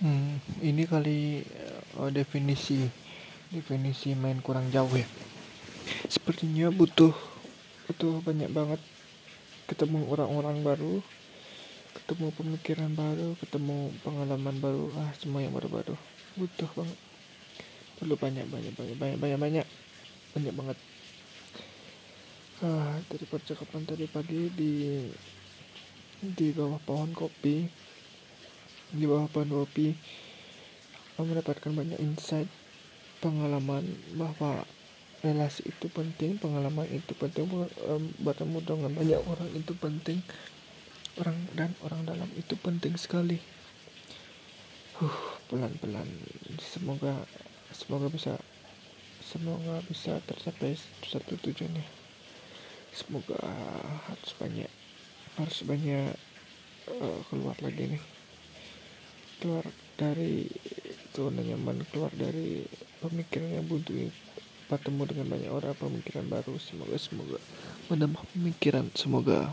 Hmm, ini kali uh, definisi definisi main kurang jauh ya. Sepertinya butuh butuh banyak banget ketemu orang-orang baru, ketemu pemikiran baru, ketemu pengalaman baru, ah semua yang baru-baru. Butuh banget. Perlu banyak banyak banyak banyak banyak banyak banyak banget. Ah, dari percakapan tadi pagi di di bawah pohon kopi di bawah kopi mendapatkan banyak insight pengalaman bahwa relasi itu penting pengalaman itu penting bertemu dengan banyak orang itu penting orang dan orang dalam itu penting sekali. Uh pelan-pelan semoga semoga bisa semoga bisa tercapai satu tujuannya. Semoga harus banyak harus banyak uh, keluar lagi nih keluar dari zona nyaman keluar dari pemikiran yang buntu bertemu dengan banyak orang pemikiran baru. Semoga semoga menambah pemikiran. Semoga